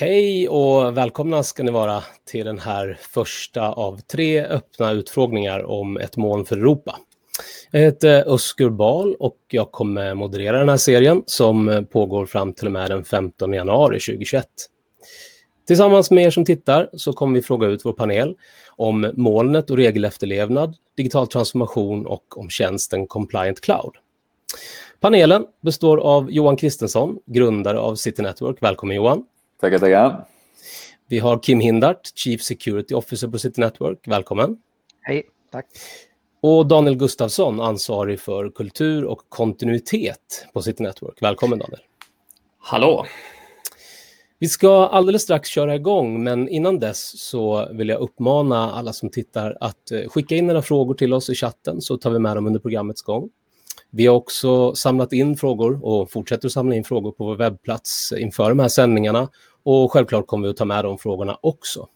Hej och välkomna ska ni vara till den här första av tre öppna utfrågningar om ett moln för Europa. Jag heter Oskar Bal och jag kommer moderera den här serien som pågår fram till och med den 15 januari 2021. Tillsammans med er som tittar så kommer vi fråga ut vår panel om molnet och regelefterlevnad, digital transformation och om tjänsten Compliant Cloud. Panelen består av Johan Kristensson, grundare av City Network. Välkommen Johan! Tackar, tackar. Vi har Kim Hindart, Chief Security Officer på City Network. Välkommen. Hej, tack. Och Daniel Gustafsson, ansvarig för kultur och kontinuitet på City Network. Välkommen Daniel. Hallå. Vi ska alldeles strax köra igång, men innan dess så vill jag uppmana alla som tittar att eh, skicka in era frågor till oss i chatten så tar vi med dem under programmets gång. Vi har också samlat in frågor och fortsätter att samla in frågor på vår webbplats inför de här sändningarna och självklart kommer vi att ta med de frågorna också.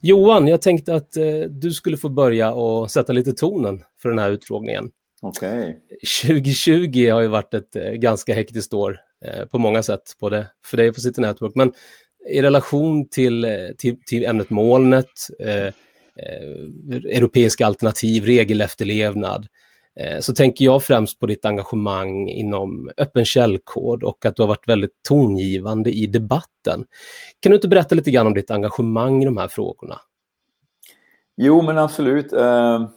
Johan, jag tänkte att eh, du skulle få börja och sätta lite tonen för den här utfrågningen. Okay. 2020 har ju varit ett eh, ganska hektiskt år eh, på många sätt, både för dig och för City Network, men i relation till, eh, till, till ämnet molnet, eh, eh, europeiska alternativ, regelefterlevnad, Eh, så tänker jag främst på ditt engagemang inom öppen källkod och att du har varit väldigt tongivande i debatten. Kan du inte berätta lite grann om ditt engagemang i de här frågorna? Jo, men absolut. Eh,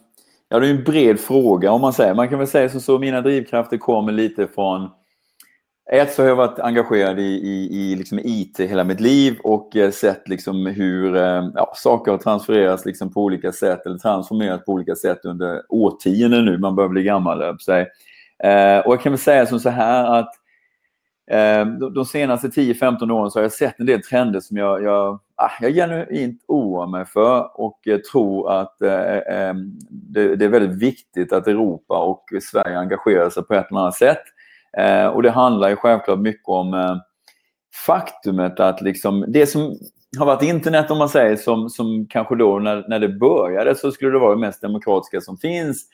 ja, det är en bred fråga om man säger. Man kan väl säga så, så mina drivkrafter kommer lite från ett så har jag varit engagerad i, i, i liksom IT hela mitt liv och eh, sett liksom hur eh, ja, saker har transfererats liksom på olika sätt eller transformerats på olika sätt under årtionden nu. Man börjar bli gammal, sig. Eh, och jag kan väl säga som så här att eh, de, de senaste 10-15 åren så har jag sett en del trender som jag, jag, ah, jag genuint oroar mig för och eh, tror att eh, eh, eh, det, det, är väldigt viktigt att Europa och Sverige engagerar sig på ett eller annat sätt. Eh, och det handlar ju självklart mycket om eh, faktumet att liksom, det som har varit internet om man säger, som, som kanske då när, när det började så skulle det vara det mest demokratiska som finns.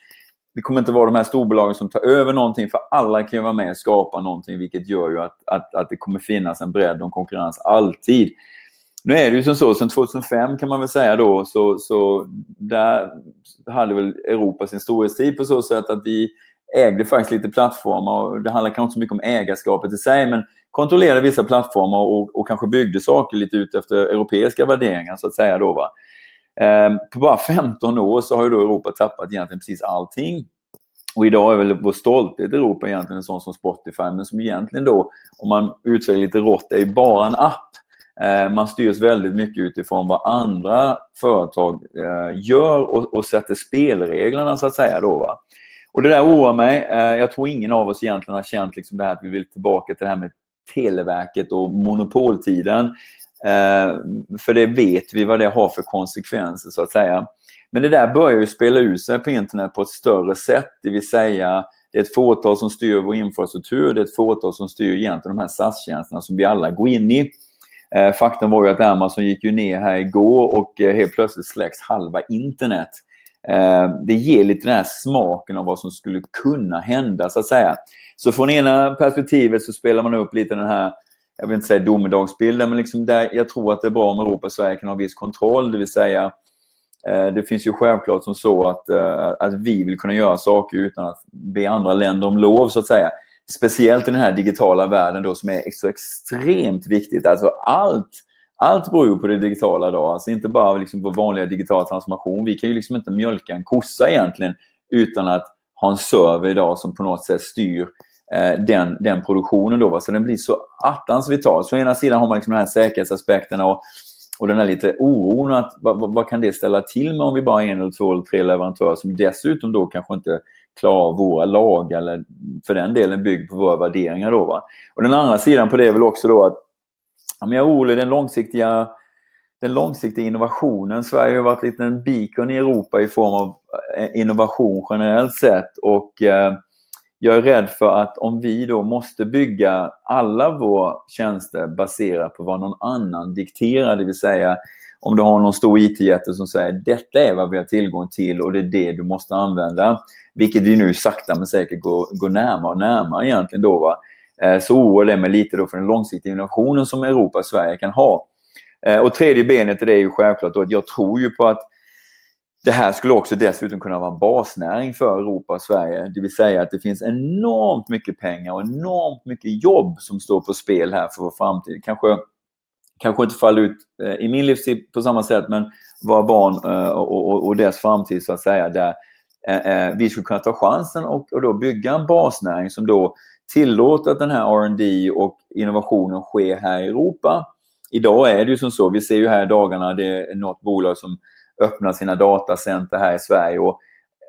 Det kommer inte vara de här storbolagen som tar över någonting för alla kan ju vara med och skapa någonting vilket gör ju att, att, att det kommer finnas en bredd och konkurrens alltid. Nu är det ju som så, sen 2005 kan man väl säga då, så, så där hade väl Europa sin storhetstid på så sätt att vi ägde faktiskt lite plattformar. Och det handlar kanske inte så mycket om ägarskapet i sig, men kontrollerade vissa plattformar och, och kanske byggde saker lite ut efter europeiska värderingar, så att säga. Då, va? Eh, på bara 15 år så har ju då Europa tappat egentligen precis allting. Och idag är väl vår stolthet i Europa egentligen en sån som Spotify, men som egentligen då, om man uttrycker lite rått, är ju bara en app. Eh, man styrs väldigt mycket utifrån vad andra företag eh, gör och, och sätter spelreglerna, så att säga. Då, va? Och det där oroar mig. Eh, jag tror ingen av oss egentligen har känt liksom det här att vi vill tillbaka till det här med Televerket och monopoltiden. Eh, för det vet vi vad det har för konsekvenser så att säga. Men det där börjar ju spela ut sig på internet på ett större sätt, det vill säga det är ett fåtal som styr vår infrastruktur, det är ett fåtal som styr egentligen de här SAS-tjänsterna som vi alla går in i. Eh, faktum var ju att Amazon gick ju ner här igår och helt plötsligt släcks halva internet. Eh, det ger lite den här smaken av vad som skulle kunna hända, så att säga. Så från ena perspektivet så spelar man upp lite den här, jag vill inte säga domedagsbilden, men liksom där jag tror att det är bra om Europa och Sverige kan ha viss kontroll, det vill säga eh, det finns ju självklart som så att, eh, att vi vill kunna göra saker utan att be andra länder om lov, så att säga. Speciellt i den här digitala världen då som är så extremt viktigt. Alltså allt allt beror ju på det digitala idag. Alltså inte bara liksom på vanliga digital transformation. Vi kan ju liksom inte mjölka en kossa egentligen utan att ha en server idag som på något sätt styr eh, den, den produktionen. Då, va? Så den blir så attans vital. Så å ena sidan har man liksom de här säkerhetsaspekterna och, och den här lite oron. Att, vad, vad, kan det ställa till med om vi bara är en eller två eller tre leverantörer som dessutom då kanske inte klarar våra lagar eller för den delen bygger på våra värderingar. Då, va? Och den andra sidan på det är väl också då att Ja, men jag är orolig den långsiktiga, den långsiktiga innovationen. Sverige har varit lite en beacon i Europa i form av eh, innovation generellt sett. Och eh, jag är rädd för att om vi då måste bygga alla våra tjänster baserat på vad någon annan dikterar, det vill säga om du har någon stor IT-jätte som säger detta är vad vi har tillgång till och det är det du måste använda. Vilket vi nu sakta men säkert går, går närmare och närmare egentligen då. Va? Eh, så oroar det mig lite då för den långsiktiga innovationen som Europa och Sverige kan ha. Eh, och tredje benet i det är ju självklart då att jag tror ju på att det här skulle också dessutom kunna vara en basnäring för Europa och Sverige. Det vill säga att det finns enormt mycket pengar och enormt mycket jobb som står på spel här för vår framtid. Kanske, kanske inte faller ut eh, i min livstid på samma sätt, men våra barn och, och, och dess framtid så att säga, där vi skulle kunna ta chansen och, och då bygga en basnäring som då tillåta att den här R&D och innovationen sker här i Europa. Idag är det ju som så, vi ser ju här i dagarna, det är något bolag som öppnar sina datacenter här i Sverige. Och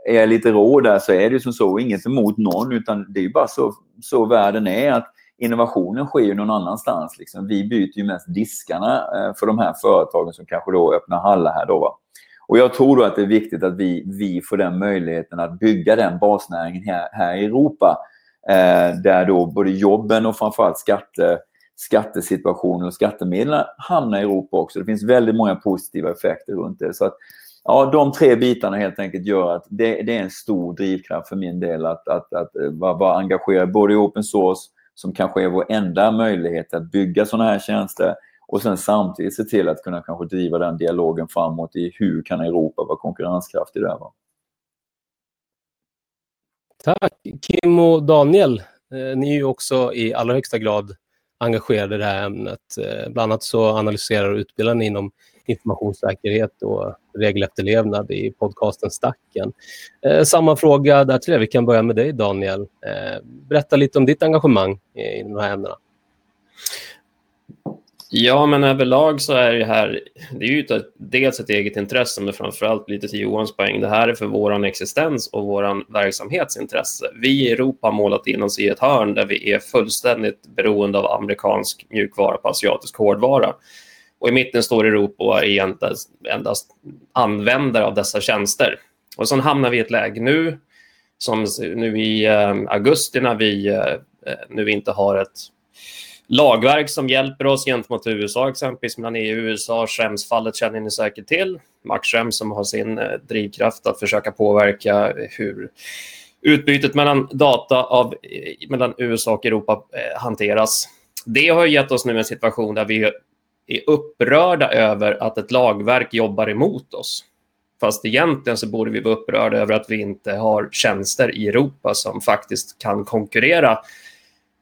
är jag lite rå där så är det ju som så, inget emot någon, utan det är ju bara så, så världen är. att Innovationen sker ju någon annanstans. Liksom. Vi byter ju mest diskarna eh, för de här företagen som kanske då öppnar hallar här. Då, va? Och jag tror då att det är viktigt att vi, vi får den möjligheten att bygga den basnäringen här, här i Europa. Eh, där då både jobben och framförallt skatte, skattesituationen och skattemedlen hamnar i Europa också. Det finns väldigt många positiva effekter runt det. Så att, ja, de tre bitarna helt enkelt gör att det, det är en stor drivkraft för min del att, att, att att vara, vara engagerad både i open source, som kanske är vår enda möjlighet att bygga sådana här tjänster, och sen samtidigt se till att kunna kanske driva den dialogen framåt i hur kan Europa vara konkurrenskraftig där. Va? Tack! Kim och Daniel, eh, ni är ju också i allra högsta grad engagerade i det här ämnet. Eh, bland annat så analyserar och utbildar ni inom informationssäkerhet och regelefterlevnad i podcasten Stacken. Eh, samma fråga där till er. Vi kan börja med dig Daniel. Berätta lite om ditt engagemang i de här ämnena. Ja, men överlag så är det här, det är ju dels ett eget intresse, men framförallt lite till Johans poäng. Det här är för vår existens och vår verksamhetsintresse. Vi i Europa har målat in oss i ett hörn där vi är fullständigt beroende av amerikansk mjukvara på asiatisk hårdvara. Och i mitten står Europa och är endast, endast användare av dessa tjänster. Och så hamnar vi i ett läge nu, som nu i eh, augusti när vi eh, eh, nu inte har ett lagverk som hjälper oss gentemot USA, exempelvis mellan EU och USA. Schrems-fallet känner ni säkert till. Max Schrems som har sin eh, drivkraft att försöka påverka hur utbytet mellan data av, eh, mellan USA och Europa eh, hanteras. Det har gett oss nu en situation där vi är upprörda över att ett lagverk jobbar emot oss. Fast egentligen så borde vi vara upprörda över att vi inte har tjänster i Europa som faktiskt kan konkurrera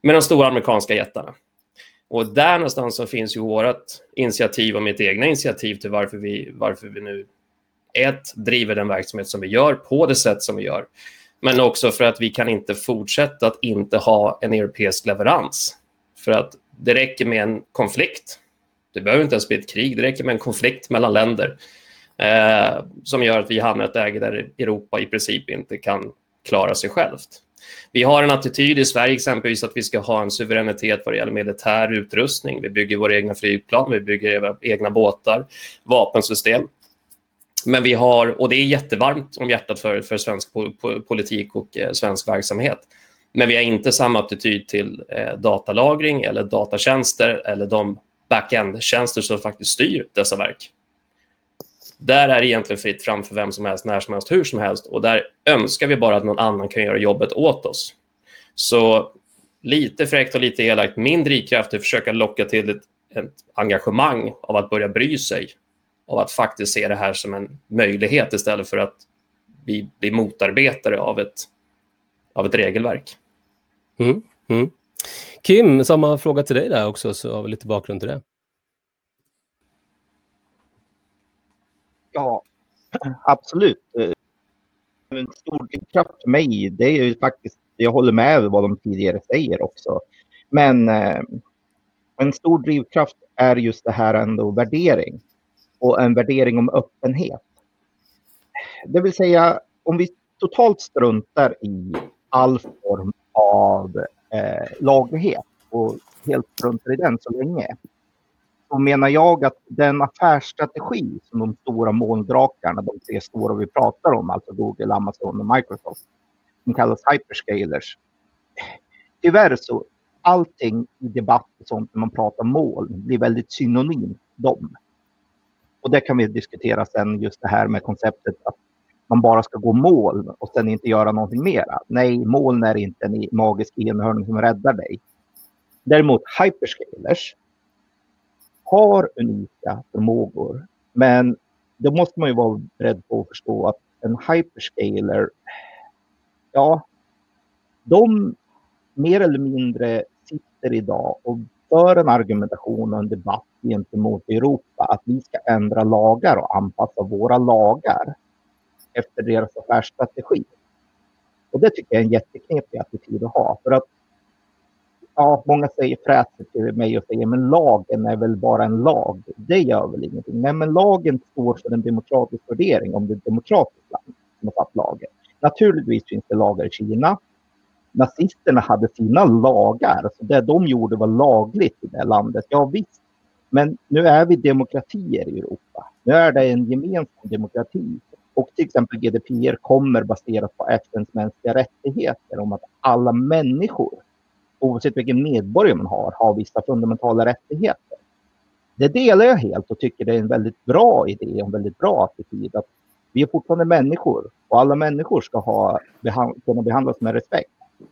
med de stora amerikanska jättarna. Och där någonstans så finns ju vårt initiativ och mitt egna initiativ till varför vi, varför vi nu ett, driver den verksamhet som vi gör på det sätt som vi gör. Men också för att vi kan inte fortsätta att inte ha en europeisk leverans. För att det räcker med en konflikt. Det behöver inte ens bli ett krig, det räcker med en konflikt mellan länder eh, som gör att vi hamnar i ett läge där Europa i princip inte kan klara sig självt. Vi har en attityd i Sverige exempelvis att vi ska ha en suveränitet vad det gäller militär utrustning. Vi bygger våra egna flygplan, vi bygger våra egna båtar, vapensystem. Men vi har, och det är jättevarmt om hjärtat för, för svensk politik och eh, svensk verksamhet. Men vi har inte samma attityd till eh, datalagring eller datatjänster eller de back-end-tjänster som faktiskt styr dessa verk. Där är det egentligen fritt fram för vem som helst, när som helst, hur som helst. Och där önskar vi bara att någon annan kan göra jobbet åt oss. Så lite fräckt och lite elakt, min drivkraft är att försöka locka till ett, ett engagemang av att börja bry sig. Av att faktiskt se det här som en möjlighet istället för att vi blir motarbetare av ett, av ett regelverk. Mm, mm. Kim, samma fråga till dig där också, så har vi lite bakgrund till det. Ja, absolut. Eh, en stor kraft för mig, det är ju faktiskt, jag håller med vad de tidigare säger också. Men eh, en stor drivkraft är just det här ändå värdering. Och en värdering om öppenhet. Det vill säga, om vi totalt struntar i all form av eh, laglighet och helt struntar i den så länge så menar jag att den affärsstrategi som de stora molndrakarna, de tre stora vi pratar om, alltså Google, Amazon och Microsoft, som kallas hyperscalers. Tyvärr så allting i debatt och sånt när man pratar moln blir väldigt synonymt dem. Och det kan vi diskutera sen, just det här med konceptet att man bara ska gå moln och sen inte göra någonting mera. Nej, moln är inte en magisk enhörning som räddar dig. Däremot hyperscalers har unika förmågor. Men då måste man ju vara beredd på att förstå att en hyperscaler, ja, de mer eller mindre sitter idag och för en argumentation och en debatt gentemot Europa att vi ska ändra lagar och anpassa våra lagar efter deras affärsstrategi. Och det tycker jag är en jätteknepig attityd att ha. För att ja, många säger fräser till mig och säger men lagen är väl bara en lag. Det gör väl ingenting. Nej, men lagen står för en demokratisk värdering om det är ett demokratiskt land som har satt lagen. Naturligtvis finns det lagar i Kina. Nazisterna hade sina lagar, så det de gjorde var lagligt i det landet. Ja visst, men nu är vi demokratier i Europa. Nu är det en gemensam demokrati. Och till exempel GDPR kommer baserat på FNs mänskliga rättigheter om att alla människor oavsett vilken medborgare man har, har vissa fundamentala rättigheter. Det delar jag helt och tycker det är en väldigt bra idé och en väldigt bra attityd. Att vi är fortfarande människor och alla människor ska ha, kunna behandlas med respekt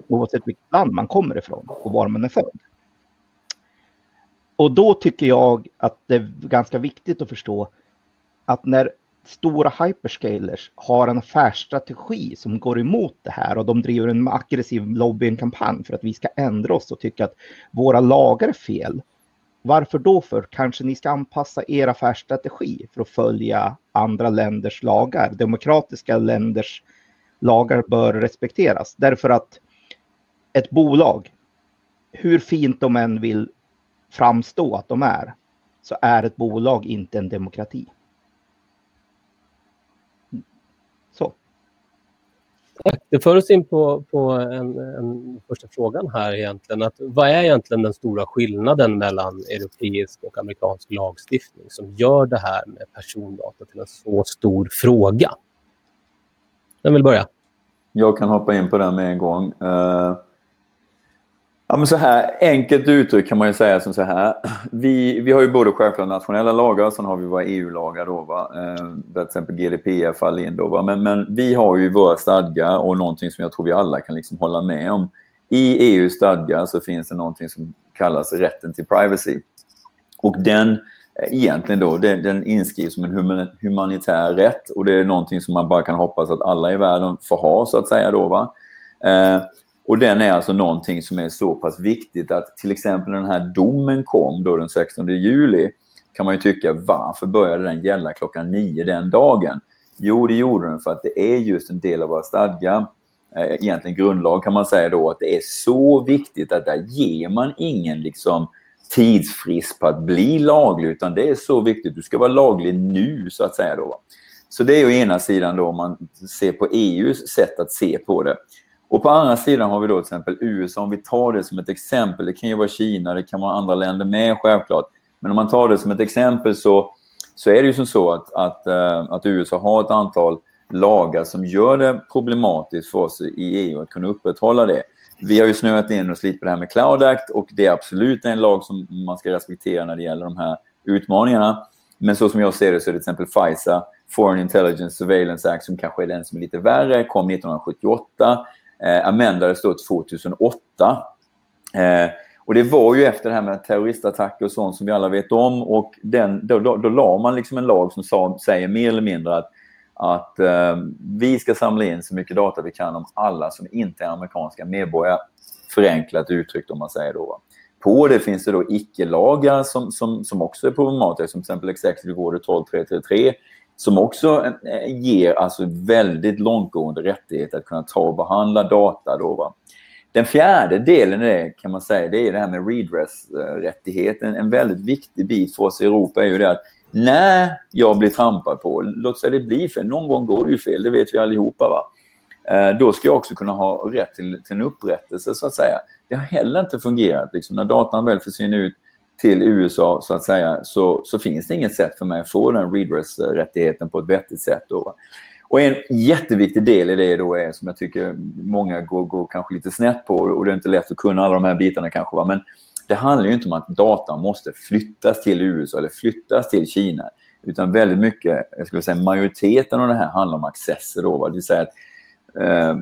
oavsett vilket land man kommer ifrån och var man är född. Och då tycker jag att det är ganska viktigt att förstå att när stora hyperscalers har en affärsstrategi som går emot det här och de driver en aggressiv lobbyingkampanj för att vi ska ändra oss och tycka att våra lagar är fel. Varför då för? Kanske ni ska anpassa er affärsstrategi för att följa andra länders lagar. Demokratiska länders lagar bör respekteras därför att ett bolag, hur fint de än vill framstå att de är, så är ett bolag inte en demokrati. Det för oss in på, på en, en, första frågan här egentligen. Att vad är egentligen den stora skillnaden mellan europeisk och amerikansk lagstiftning som gör det här med persondata till en så stor fråga? Vem vill börja? Jag kan hoppa in på den med en gång. Uh, Ja, men så här, enkelt uttryckt kan man ju säga som så här. Vi, vi har ju både självklart nationella lagar och sen har vi våra EU-lagar då, va? Eh, där till exempel GDPR faller in. Då, va? Men, men vi har ju våra stadgar och någonting som jag tror vi alla kan liksom hålla med om. I EUs stadgar så finns det någonting som kallas rätten till privacy. Och den eh, egentligen då, den, den inskrivs som en humanitär rätt och det är någonting som man bara kan hoppas att alla i världen får ha så att säga då. Va? Eh, och den är alltså någonting som är så pass viktigt att till exempel när den här domen kom då den 16 juli kan man ju tycka varför började den gälla klockan nio den dagen? Jo, det gjorde den för att det är just en del av våra stadgar, eh, egentligen grundlag kan man säga då, att det är så viktigt att där ger man ingen liksom tidsfrist på att bli laglig, utan det är så viktigt. Du ska vara laglig nu, så att säga. Då. Så det är ju ena sidan då om man ser på EUs sätt att se på det. Och på andra sidan har vi då till exempel USA, om vi tar det som ett exempel. Det kan ju vara Kina, det kan vara andra länder med självklart. Men om man tar det som ett exempel så, så är det ju som så att, att, eh, att USA har ett antal lagar som gör det problematiskt för oss i EU att kunna upprätthålla det. Vi har ju snöat in oss lite på det här med Cloud Act och det är absolut en lag som man ska respektera när det gäller de här utmaningarna. Men så som jag ser det så är det till exempel FISA, Foreign Intelligence Surveillance Act, som kanske är den som är lite värre, kom 1978 eh, amendades då 2008. Eh, och det var ju efter det här med terroristattacker och sånt som vi alla vet om. Och den, då, då, då la man liksom en lag som sa, säger mer eller mindre att, att eh, vi ska samla in så mycket data vi kan om alla som inte är amerikanska medborgare. Förenklat uttryckt om man säger då. På det finns det då icke-lagar som, som, som också är problematiska, som till exempel Executive Order 12333 som också eh, ger alltså väldigt långtgående rättigheter att kunna ta och behandla data. Då, va? Den fjärde delen det kan man säga, det är det här med redress-rättigheten. En väldigt viktig bit för oss i Europa är ju det att när jag blir trampad på, låt säga det blir fel, någon gång går det ju fel, det vet vi allihopa. Va? Eh, då ska jag också kunna ha rätt till, till en upprättelse så att säga. Det har heller inte fungerat. Liksom, när datan väl försvinner ut till USA så att säga så, så finns det inget sätt för mig att få den redress-rättigheten på ett vettigt sätt. Då. Och en jätteviktig del i det då är som jag tycker många går, går kanske lite snett på och det är inte lätt att kunna alla de här bitarna kanske. Va? Men det handlar ju inte om att data måste flyttas till USA eller flyttas till Kina. Utan väldigt mycket, jag skulle säga majoriteten av det här handlar om accesser. Då, va? Det vill säga att eh,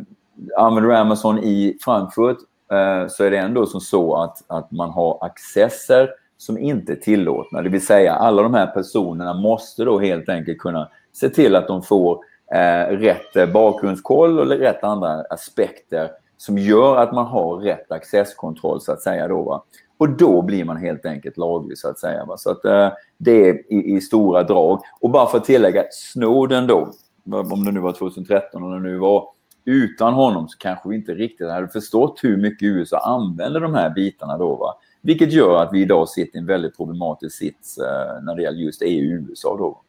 använder du Amazon i Frankfurt eh, så är det ändå som så att, att man har accesser som inte är tillåtna. Det vill säga alla de här personerna måste då helt enkelt kunna se till att de får eh, rätt eh, bakgrundskoll eller rätt andra aspekter som gör att man har rätt accesskontroll så att säga. Då, va? Och då blir man helt enkelt laglig så att säga. Va? Så att, eh, det är i, i, stora drag. Och bara för att tillägga, Snowden då, om det nu var 2013 eller nu var, utan honom så kanske vi inte riktigt hade förstått hur mycket USA använder de här bitarna då. Va? Vilket gör att vi idag sitter i en väldigt problematisk sits eh, när det gäller just EU och USA då.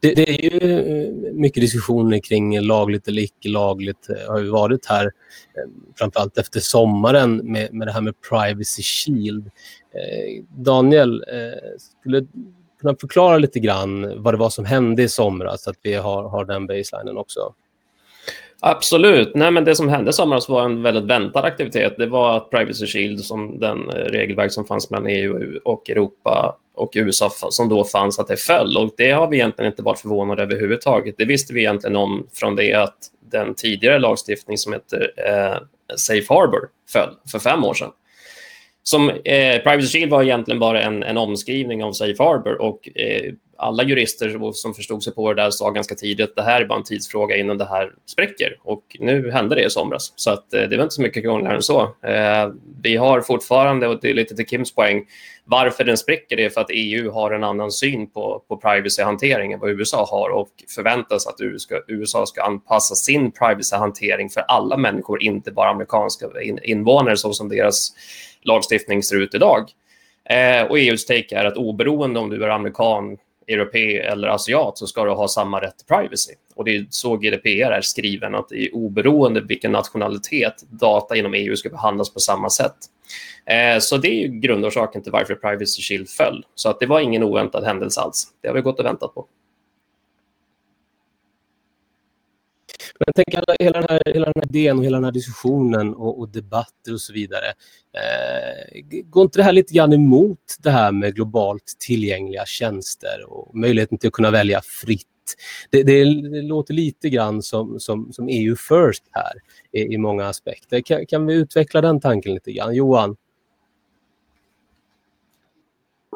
Det, det, är ju eh, mycket diskussioner kring lagligt eller icke lagligt. Det har ju varit här, eh, framförallt efter sommaren, med, med det här med Privacy Shield. Daniel, skulle du kunna förklara lite grann vad det var som hände i somras, så att vi har, har den baselinen också? Absolut. Nej, men det som hände i somras var en väldigt väntad aktivitet. Det var att Privacy Shield, som den eh, regelverk som fanns mellan EU och Europa och USA som då fanns, att det föll. Och det har vi egentligen inte varit förvånade överhuvudtaget. Det visste vi egentligen om från det att den tidigare lagstiftning som heter eh, Safe Harbor föll för fem år sedan. Som, eh, Privacy Shield var egentligen bara en, en omskrivning av Safe Harbor och eh, alla jurister som förstod sig på det där sa ganska tidigt att det här är bara en tidsfråga innan det här spräcker. Och nu hände det i somras. Så att, eh, det var inte så mycket krångligare än så. Eh, vi har fortfarande, och det är lite till Kims poäng, varför den spricker är för att EU har en annan syn på, på privacy-hantering än vad USA har och förväntas att USA ska anpassa sin privacy-hantering för alla människor, inte bara amerikanska invånare så som deras lagstiftning ser ut idag. Eh, och EUs take är att oberoende om du är amerikan, europé eller asiat så ska du ha samma rätt till privacy. Och det är så GDPR är skriven, att det är oberoende vilken nationalitet data inom EU ska behandlas på samma sätt. Eh, så det är grundorsaken till varför Privacy Shield föll. Så att det var ingen oväntad händelse alls. Det har vi gått och väntat på. Men tänk alla, hela den här, hela den här idén och hela den här diskussionen och, och debatter och så vidare. Eh, går inte det här lite grann emot det här med globalt tillgängliga tjänster och möjligheten till att kunna välja fritt? Det, det, det låter lite grann som, som, som EU first här i, i många aspekter. Kan, kan vi utveckla den tanken lite grann? Johan?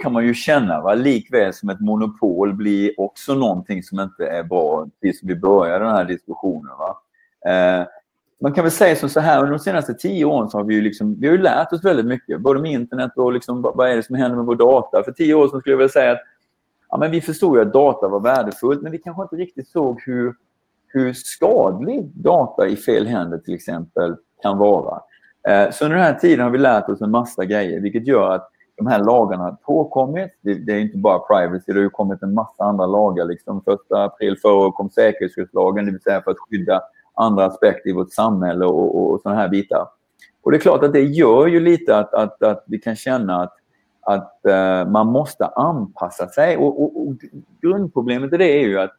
Kan man ju känna, va? likväl som ett monopol blir också någonting som inte är bra precis som vi började den här diskussionen. Va? Eh, man kan väl säga som så här, under de senaste tio åren så har vi ju, liksom, vi har ju lärt oss väldigt mycket, både med internet och liksom, vad är det som händer med vår data. För tio år sedan skulle jag vilja säga att ja, men vi förstod ju att data var värdefullt, men vi kanske inte riktigt såg hur, hur skadlig data i fel händer till exempel kan vara. Eh, så under den här tiden har vi lärt oss en massa grejer, vilket gör att de här lagarna har påkommit. Det, det, är inte bara privacy, det har ju kommit en massa andra lagar. Liksom. Första april förra året kom säkerhetsskyddslagen, det vill säga för att skydda andra aspekter i vårt samhälle och, och, och sådana här bitar. Och det är klart att det gör ju lite att, att, att vi kan känna att, att uh, man måste anpassa sig. Och, och, och grundproblemet i det är ju att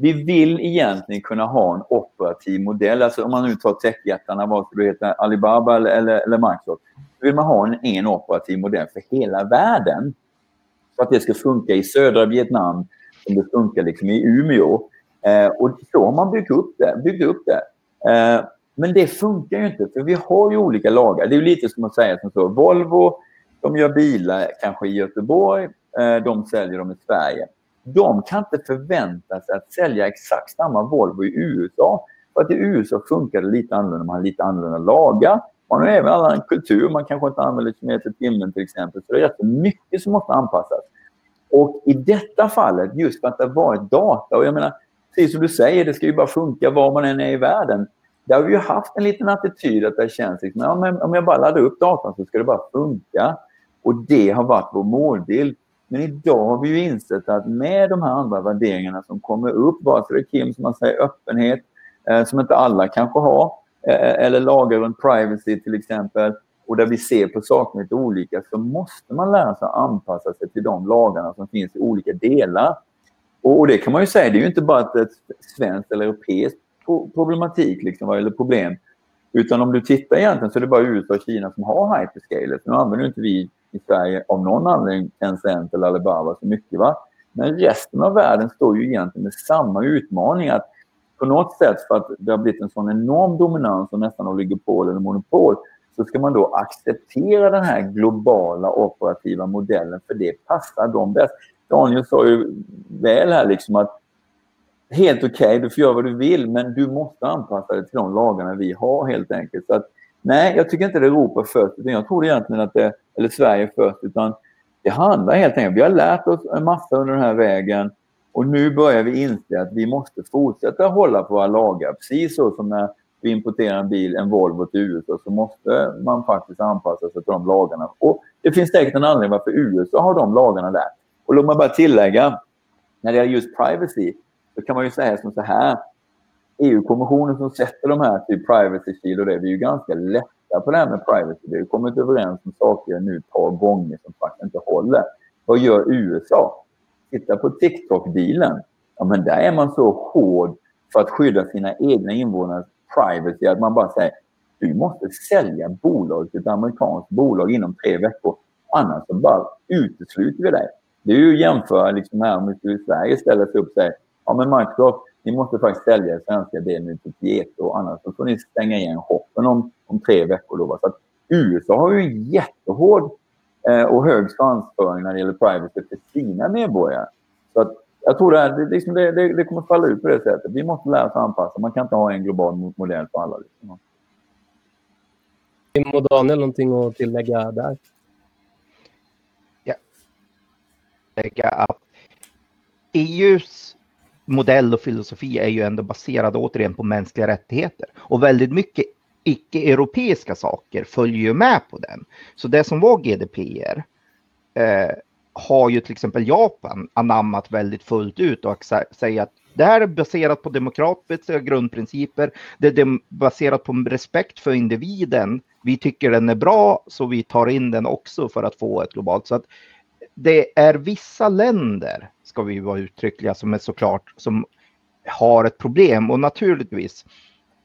vi vill egentligen kunna ha en operativ modell. Alltså om man nu tar techjättarna, vad ska det heta, Alibaba eller, eller, eller Microsoft vill man ha en, en operativ modell för hela världen. För att det ska funka i södra Vietnam som det funkar liksom i Umeå. Eh, och så har man byggt upp det. Byggt upp det. Eh, men det funkar ju inte, för vi har ju olika lagar. Det är lite som att säga som så. Volvo, de gör bilar kanske i Göteborg, eh, de säljer dem i Sverige. De kan inte förvänta sig att sälja exakt samma Volvo i USA. För att i USA funkar det lite annorlunda, man har lite annorlunda lagar. Man har även annan kultur, man kanske inte använder kilometer timmen till exempel. Så det är rätt mycket som måste anpassas. Och i detta fallet, just för att det har varit data, och jag menar, precis som du säger, det ska ju bara funka var man än är i världen. Där har vi ju haft en liten attityd att det känns liksom, ja, men om jag bara laddar upp datan så ska det bara funka. Och det har varit vår målbild. Men idag har vi ju insett att med de här andra värderingarna som kommer upp, vare sig det är Kim som man säger öppenhet, eh, som inte alla kanske har, Eh, eller lagar runt privacy till exempel och där vi ser på saker lite olika så måste man lära sig att anpassa sig till de lagarna som finns i olika delar. Och, det kan man ju säga, det är ju inte bara ett svenskt eller europeiskt problematik liksom, eller problem. Utan om du tittar egentligen så är det bara USA och Kina som har hyperscalers. Nu använder inte vi i Sverige av någon anledning Tencent eller Alibaba så mycket. Va? Men resten av världen står ju egentligen med samma utmaning att på något sätt för att det har blivit en sån enorm dominans och nästan oligopol eller monopol så ska man då acceptera den här globala operativa modellen för det passar dem bäst. Daniel sa ju väl här liksom att helt okej, okay, du får göra vad du vill men du måste anpassa dig till de lagarna vi har helt enkelt. Så att, nej, jag tycker inte det är Europa först utan jag tror egentligen att det, eller Sverige först utan det handlar helt enkelt, vi har lärt oss en massa under den här vägen och nu börjar vi inse att vi måste fortsätta hålla på våra lagar. Precis så som när vi importerar en bil, en Volvo till USA, så måste man faktiskt anpassa sig till de lagarna. Och det finns säkert en anledning varför USA har de lagarna där. Och låt mig bara tillägga, när det gäller just privacy, så kan man ju säga som så här. EU-kommissionen som sätter de här typ privacy shield och det, vi är ju ganska lätta på det här med privacy. Vi har kommit överens om saker nu ett par gånger som faktiskt inte håller. Vad gör USA? Titta på TikTok-dealen. Ja, men där är man så hård för att skydda sina egna invånares privacy att man bara säger du måste sälja bolag till ett amerikanskt bolag inom tre veckor. Annars så bara utesluter vi dig. Det är ju att jämföra liksom här om vi i Sverige ställer sig upp och säger ja men Microsoft, ni måste faktiskt sälja den svenska delen till Tieto annars så får ni stänga igen hoppen om, om tre veckor. Då. Så att USA har ju en jättehård eh, och hög svansföring när det gäller privacy för sina medborgare. Så att jag tror det, det, liksom det, det, det kommer att falla ut på det sättet. Vi måste lära oss anpassa. Man kan inte ha en global modell för alla. Liksom. Tim och Daniel, någonting att tillägga där? Ja. Lägga att EUs modell och filosofi är ju ändå baserad återigen på mänskliga rättigheter och väldigt mycket icke-europeiska saker följer ju med på den. Så det som var GDPR eh, har ju till exempel Japan anammat väldigt fullt ut och säger att det här är baserat på demokratiska grundprinciper. Det är baserat på respekt för individen. Vi tycker den är bra så vi tar in den också för att få ett globalt. Så att det är vissa länder, ska vi vara uttryckliga, som är såklart som har ett problem och naturligtvis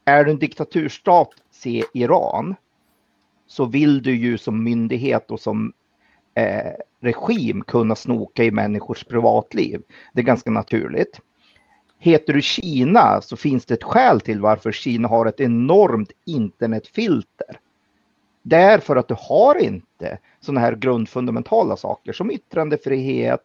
är du en diktaturstat, se Iran, så vill du ju som myndighet och som eh, regim kunna snoka i människors privatliv. Det är ganska naturligt. Heter du Kina så finns det ett skäl till varför Kina har ett enormt internetfilter. Det är för att du har inte sådana här grundfundamentala saker som yttrandefrihet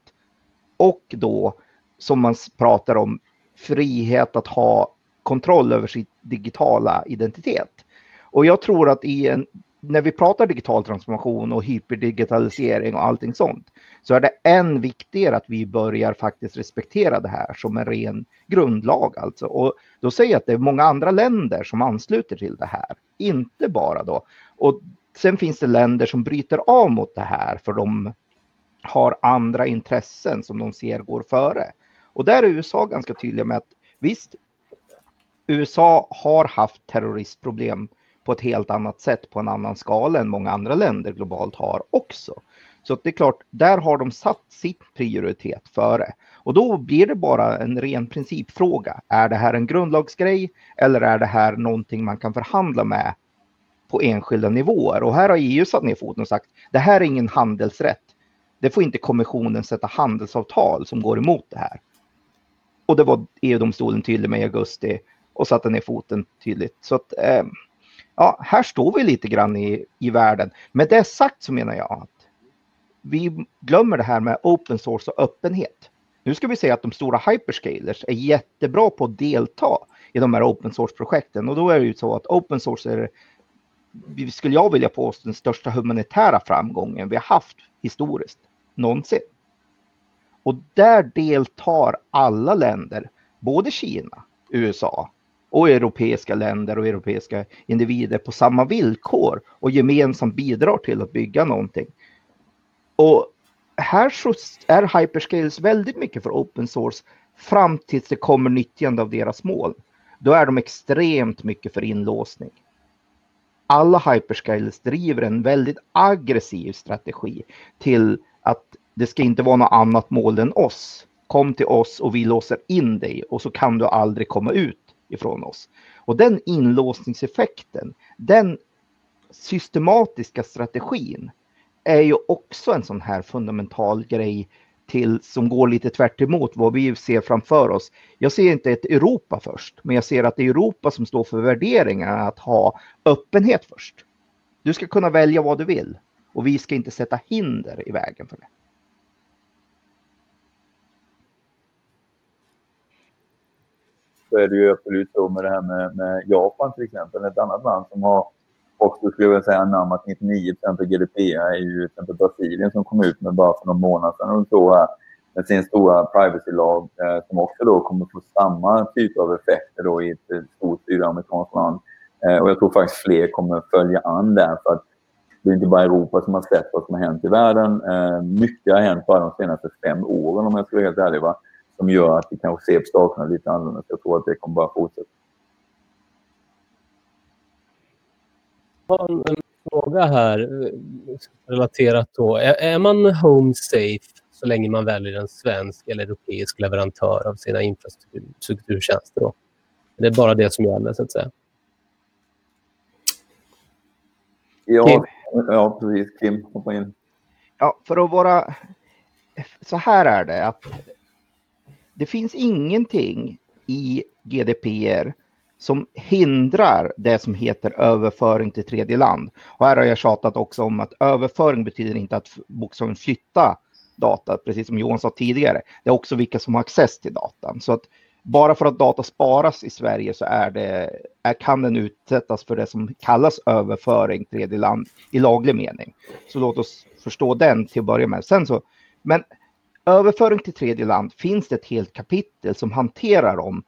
och då som man pratar om frihet att ha kontroll över sin digitala identitet. Och jag tror att i en när vi pratar digital transformation och hyperdigitalisering och allting sånt så är det än viktigare att vi börjar faktiskt respektera det här som en ren grundlag alltså. Och då säger jag att det är många andra länder som ansluter till det här, inte bara då. Och sen finns det länder som bryter av mot det här för de har andra intressen som de ser går före. Och där är USA ganska tydliga med att visst, USA har haft terroristproblem på ett helt annat sätt på en annan skala än många andra länder globalt har också. Så det är klart, där har de satt sitt prioritet före. Och då blir det bara en ren principfråga. Är det här en grundlagsgrej eller är det här någonting man kan förhandla med på enskilda nivåer? Och här har EU satt ner foten och sagt det här är ingen handelsrätt. Det får inte kommissionen sätta handelsavtal som går emot det här. Och det var EU-domstolen tydlig med i augusti och satte ner foten tydligt. Så att, eh, ja, här står vi lite grann i, i världen. Med det sagt så menar jag att vi glömmer det här med open source och öppenhet. Nu ska vi säga att de stora hyperscalers är jättebra på att delta i de här open source-projekten och då är det ju så att open source är, skulle jag vilja påstå, den största humanitära framgången vi har haft historiskt någonsin. Och där deltar alla länder, både Kina, USA, och europeiska länder och europeiska individer på samma villkor och gemensamt bidrar till att bygga någonting. Och här så är hyperscales väldigt mycket för open source fram tills det kommer nyttjande av deras mål. Då är de extremt mycket för inlåsning. Alla hyperscales driver en väldigt aggressiv strategi till att det ska inte vara något annat mål än oss. Kom till oss och vi låser in dig och så kan du aldrig komma ut ifrån oss. Och den inlåsningseffekten, den systematiska strategin är ju också en sån här fundamental grej till som går lite tvärt emot vad vi ser framför oss. Jag ser inte ett Europa först, men jag ser att det är Europa som står för värderingarna att ha öppenhet först. Du ska kunna välja vad du vill och vi ska inte sätta hinder i vägen för det. Så är det ju absolut så med det här med, med Japan till exempel, ett annat land som har också skulle jag säga anammat 99 av GDPR är ju till exempel Brasilien som kom ut med bara för någon månad sedan och så här med sin stora privacy-lag eh, som också då kommer få samma typ av effekter då i ett stort sydamerikanskt land. Eh, och jag tror faktiskt fler kommer följa an där för att det är inte bara Europa som har sett vad som har hänt i världen. Eh, mycket har hänt bara de senaste fem åren om jag ska vara helt ärlig. Va? Som gör att vi kanske ser på sakerna lite annorlunda. Jag tror att det kommer bara fortsätta. har en, fråga här eh, relaterat då. Är, man home safe så länge man väljer en svensk eller europeisk leverantör av sina infrastrukturtjänster? Då? Det är bara det som gäller, så att säga. Ja ja precis. Kim, hoppa in. Ja, för att vara... Så här är det. att Det finns ingenting i GDPR som hindrar det som heter överföring till tredje land. Och här har jag tjatat också om att överföring betyder inte att bokstavligen flytta data, precis som Johan sa tidigare. Det är också vilka som har access till datan. Så att bara för att data sparas i Sverige så är det, är, kan den utsättas för det som kallas överföring till tredje land i laglig mening. Så låt oss förstå den till att börja med. Sen så, men överföring till tredje land finns det ett helt kapitel som hanterar om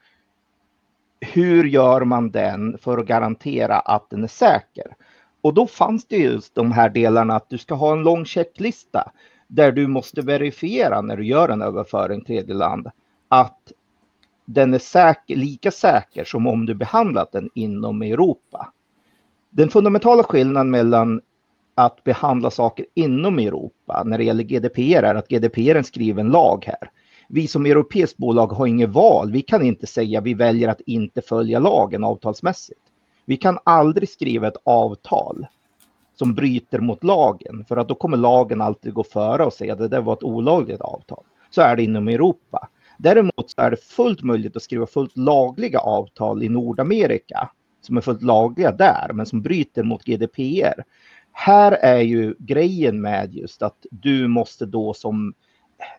hur gör man den för att garantera att den är säker? Och då fanns det just de här delarna att du ska ha en lång checklista där du måste verifiera när du gör en överföring till tredje land att den är säker, lika säker som om du behandlat den inom Europa. Den fundamentala skillnaden mellan att behandla saker inom Europa när det gäller GDPR är att GDPR är en skriven lag här vi som europeiskt bolag har inget val. Vi kan inte säga vi väljer att inte följa lagen avtalsmässigt. Vi kan aldrig skriva ett avtal som bryter mot lagen för att då kommer lagen alltid gå före och säga att det där var ett olagligt avtal. Så är det inom Europa. Däremot så är det fullt möjligt att skriva fullt lagliga avtal i Nordamerika som är fullt lagliga där men som bryter mot GDPR. Här är ju grejen med just att du måste då som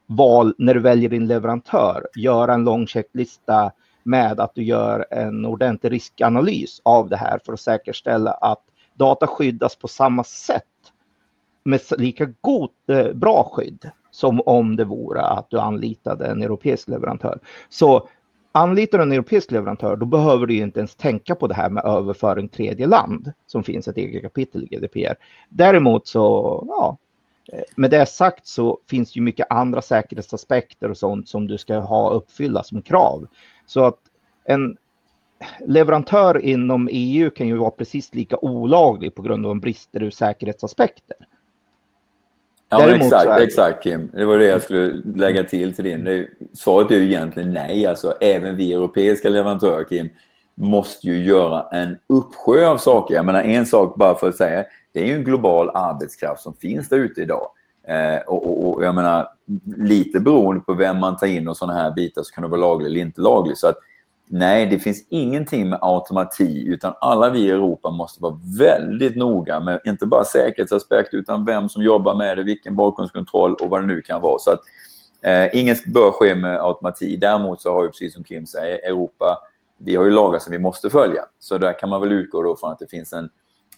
val när du väljer din leverantör. Göra en lång checklista med att du gör en ordentlig riskanalys av det här för att säkerställa att data skyddas på samma sätt med lika god, eh, bra skydd som om det vore att du anlitade en europeisk leverantör. Så anlitar du en europeisk leverantör, då behöver du inte ens tänka på det här med överföring tredje land som finns ett eget kapitel i GDPR. Däremot så, ja, eh, med det sagt så finns det ju mycket andra säkerhetsaspekter och sånt som du ska ha uppfylla som krav. Så att en leverantör inom EU kan ju vara precis lika olaglig på grund av brister ur säkerhetsaspekter. Ja, exakt, är... exakt Kim. Det var det jag skulle lägga till till din. Svaret är ju egentligen nej. Alltså, även vi europeiska leverantörer, Kim, måste ju göra en uppsjö av saker. Jag menar en sak bara för att säga, det är ju en global arbetskraft som finns där ute idag. Eh, och, och, och, jag menar, lite beroende på vem man tar in och sådana här bitar så kan det vara lagligt eller inte lagligt. Så att, nej, det finns ingenting med automatik utan alla vi i Europa måste vara väldigt noga med inte bara säkerhetsaspekt utan vem som jobbar med det, vilken bakgrundskontroll och vad det nu kan vara. Så att, eh, inget bör ske med automatik. Däremot så har ju, precis som Kim säger, Europa, vi har ju lagar som vi måste följa. Så där kan man väl utgå då från att det finns en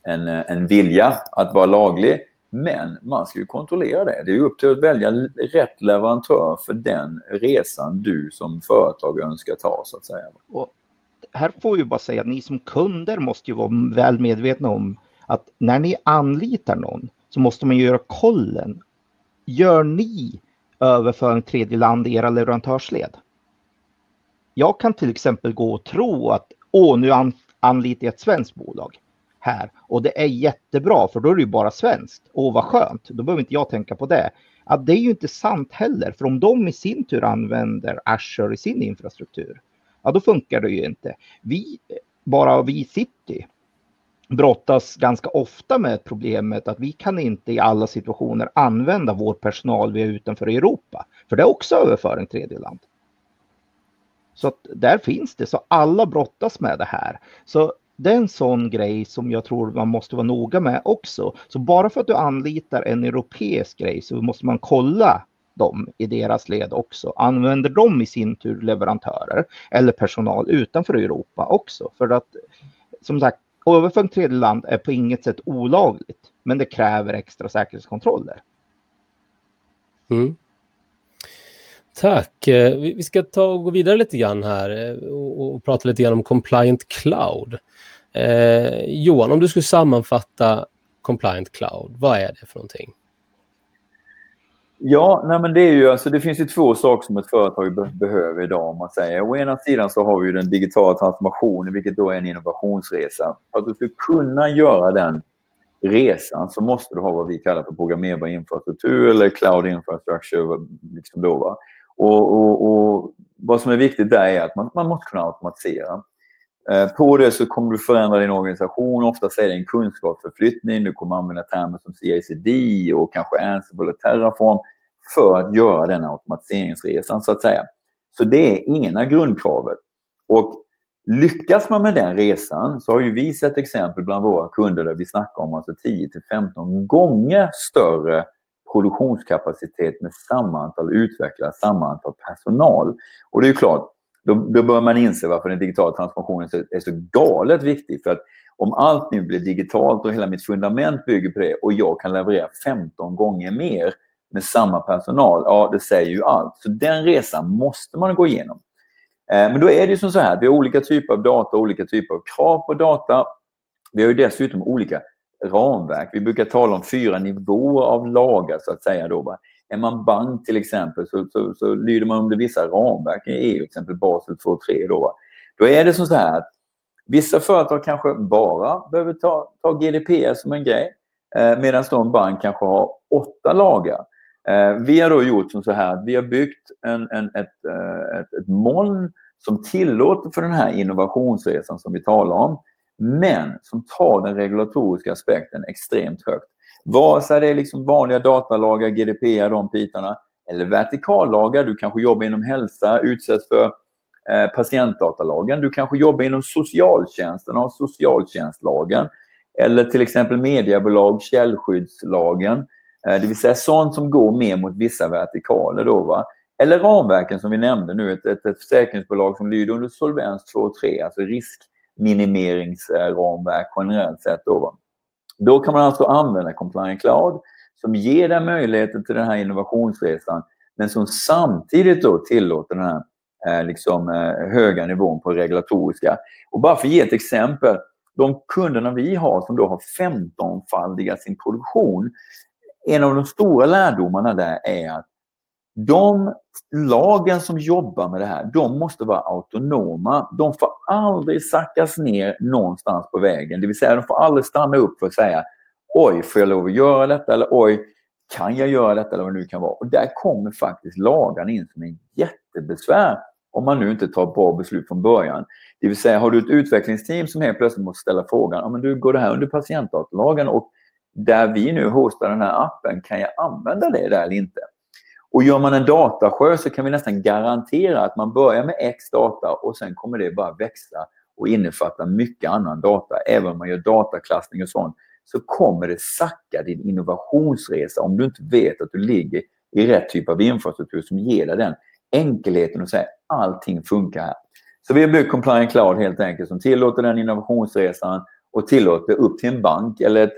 en, en vilja att vara laglig. Men man ska ju kontrollera det. Det är upp till att välja rätt leverantör för den resan du som företag önskar ta så att säga. Och här får vi bara säga att ni som kunder måste ju vara väl medvetna om att när ni anlitar någon så måste man göra kollen. Gör ni överföring tredje land i era leverantörsled? Jag kan till exempel gå och tro att åh, nu anlitar jag ett svenskt bolag här och det är jättebra för då är det ju bara svenskt. Åh vad skönt, då behöver inte jag tänka på det. Att det är ju inte sant heller, för om de i sin tur använder Azure i sin infrastruktur, ja då funkar det ju inte. Vi, bara vi City, brottas ganska ofta med problemet att vi kan inte i alla situationer använda vår personal vi är utanför Europa. För det är också överföring tredje land. Så att där finns det, så alla brottas med det här. Så det är en sån grej som jag tror man måste vara noga med också. Så bara för att du anlitar en europeisk grej så måste man kolla dem i deras led också. Använder de i sin tur leverantörer eller personal utanför Europa också? För att som sagt, överföring till tredje land är på inget sätt olagligt, men det kräver extra säkerhetskontroller. Mm. Tack. Eh, vi ska ta och gå vidare lite grann här eh, och, och prata lite grann om Compliant Cloud. Eh, Johan, om du skulle sammanfatta Compliant Cloud, vad är det för någonting? Ja, nej men det är ju alltså, det finns ju två saker som ett företag be behöver idag om man säger. Å ena sidan så har vi den digitala transformationen, vilket då är en innovationsresa. För att du ska kunna göra den resan så måste du ha vad vi kallar för programmerbar infrastruktur eller cloud infrastructure. Liksom då, va? Och, och, och, vad som är viktigt där är att man, man måste kunna automatisera. Eh, på det så kommer du förändra din organisation. Ofta är det en kunskapsförflyttning. Du kommer använda termer som CICD och kanske Ansible och Terraform för att göra den automatiseringsresan så att säga. Så det är ena grundkravet. Och lyckas man med den resan så har ju vi sett exempel bland våra kunder där vi snackar om alltså 10 15 gånger större produktionskapacitet med samma antal utvecklare, samma antal personal. Och det är ju klart, då, då bör man inse varför den digitala transformationen är så galet viktig. För att om allt nu blir digitalt och hela mitt fundament bygger på det och jag kan leverera 15 gånger mer med samma personal, ja det säger ju allt. Så den resan måste man gå igenom. Eh, men då är det ju som så här, vi har olika typer av data, olika typer av krav på data. Vi har ju dessutom olika ramverk. Vi brukar tala om fyra nivåer av lagar så att säga. Då, Är man bank till exempel så, så, så lyder man under vissa ramverk i EU, till exempel Basel 2.3. Då, då är det som så här att vissa företag kanske bara behöver ta, ta GDPR som en grej eh, medan en bank kanske har åtta lagar. Eh, vi har då gjort som så här att vi har byggt en, en, ett, eh, ett, ett moln som tillåter för den här innovationsresan som vi talar om men som tar den regulatoriska aspekten extremt högt. Vare sig det är liksom vanliga datalagar, GDPR, de bitarna, eller vertikallagar. Du kanske jobbar inom hälsa, utsätts för eh, patientdatalagen. Du kanske jobbar inom socialtjänsten, har socialtjänstlagen. Eller till exempel mediebolag, källskyddslagen. Eh, det vill säga sånt som går mer mot vissa vertikaler. Då, va? Eller ramverken som vi nämnde nu, ett, ett, ett försäkringsbolag som lyder under Solvens 2 och 3, alltså risk minimeringsramverk generellt sett. Då, då kan man alltså använda Compliant Cloud som ger dig möjligheten till den här innovationsresan men som samtidigt då tillåter den här eh, liksom, eh, höga nivån på regulatoriska. Och bara för att ge ett exempel, de kunderna vi har som då har 15-faldigat sin produktion, en av de stora lärdomarna där är att de lagen som jobbar med det här, de måste vara autonoma. De får aldrig sackas ner någonstans på vägen. Det vill säga, de får aldrig stanna upp för att säga oj, får jag lov att göra detta? Eller oj, kan jag göra detta? Eller vad det nu kan vara. Och där kommer faktiskt lagarna in som en jättebesvär om man nu inte tar bra beslut från början. Det vill säga, har du ett utvecklingsteam som helt plötsligt måste ställa frågan, ja, men du, går det här under patientdatalagen och där vi nu hostar den här appen, kan jag använda det där eller inte? Och gör man en datasjö så kan vi nästan garantera att man börjar med X data och sen kommer det bara växa och innefatta mycket annan data. Även om man gör dataklassning och sånt så kommer det sacka din innovationsresa om du inte vet att du ligger i rätt typ av infrastruktur som ger dig den enkelheten och säga allting funkar här. Så vi har byggt Compliant Cloud helt enkelt som tillåter den innovationsresan och tillåter upp till en bank eller ett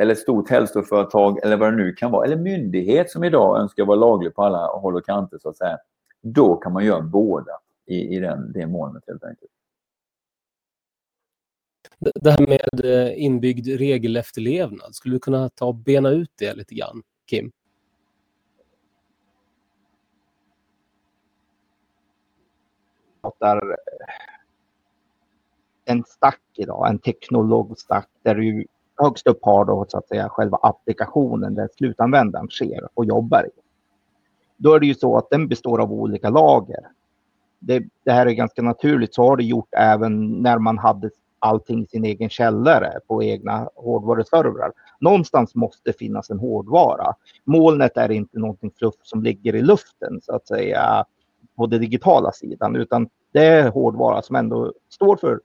eller ett stort hälsoföretag eller vad det nu kan vara, eller myndighet som idag önskar vara laglig på alla håll och kanter så att säga. Då kan man göra båda i, i den, det molnet helt enkelt. Det här med eh, inbyggd regelefterlevnad, skulle du kunna ta och bena ut det lite grann, Kim? Där en stack idag, en teknologstack där du högst upp har då så att säga själva applikationen där slutanvändaren sker och jobbar i. Då är det ju så att den består av olika lager. Det, det här är ganska naturligt, så har det gjort även när man hade allting i sin egen källare på egna hårdvaruservrar. Någonstans måste finnas en hårdvara. Molnet är inte någonting fluff som ligger i luften så att säga på den digitala sidan utan det är hårdvara som ändå står för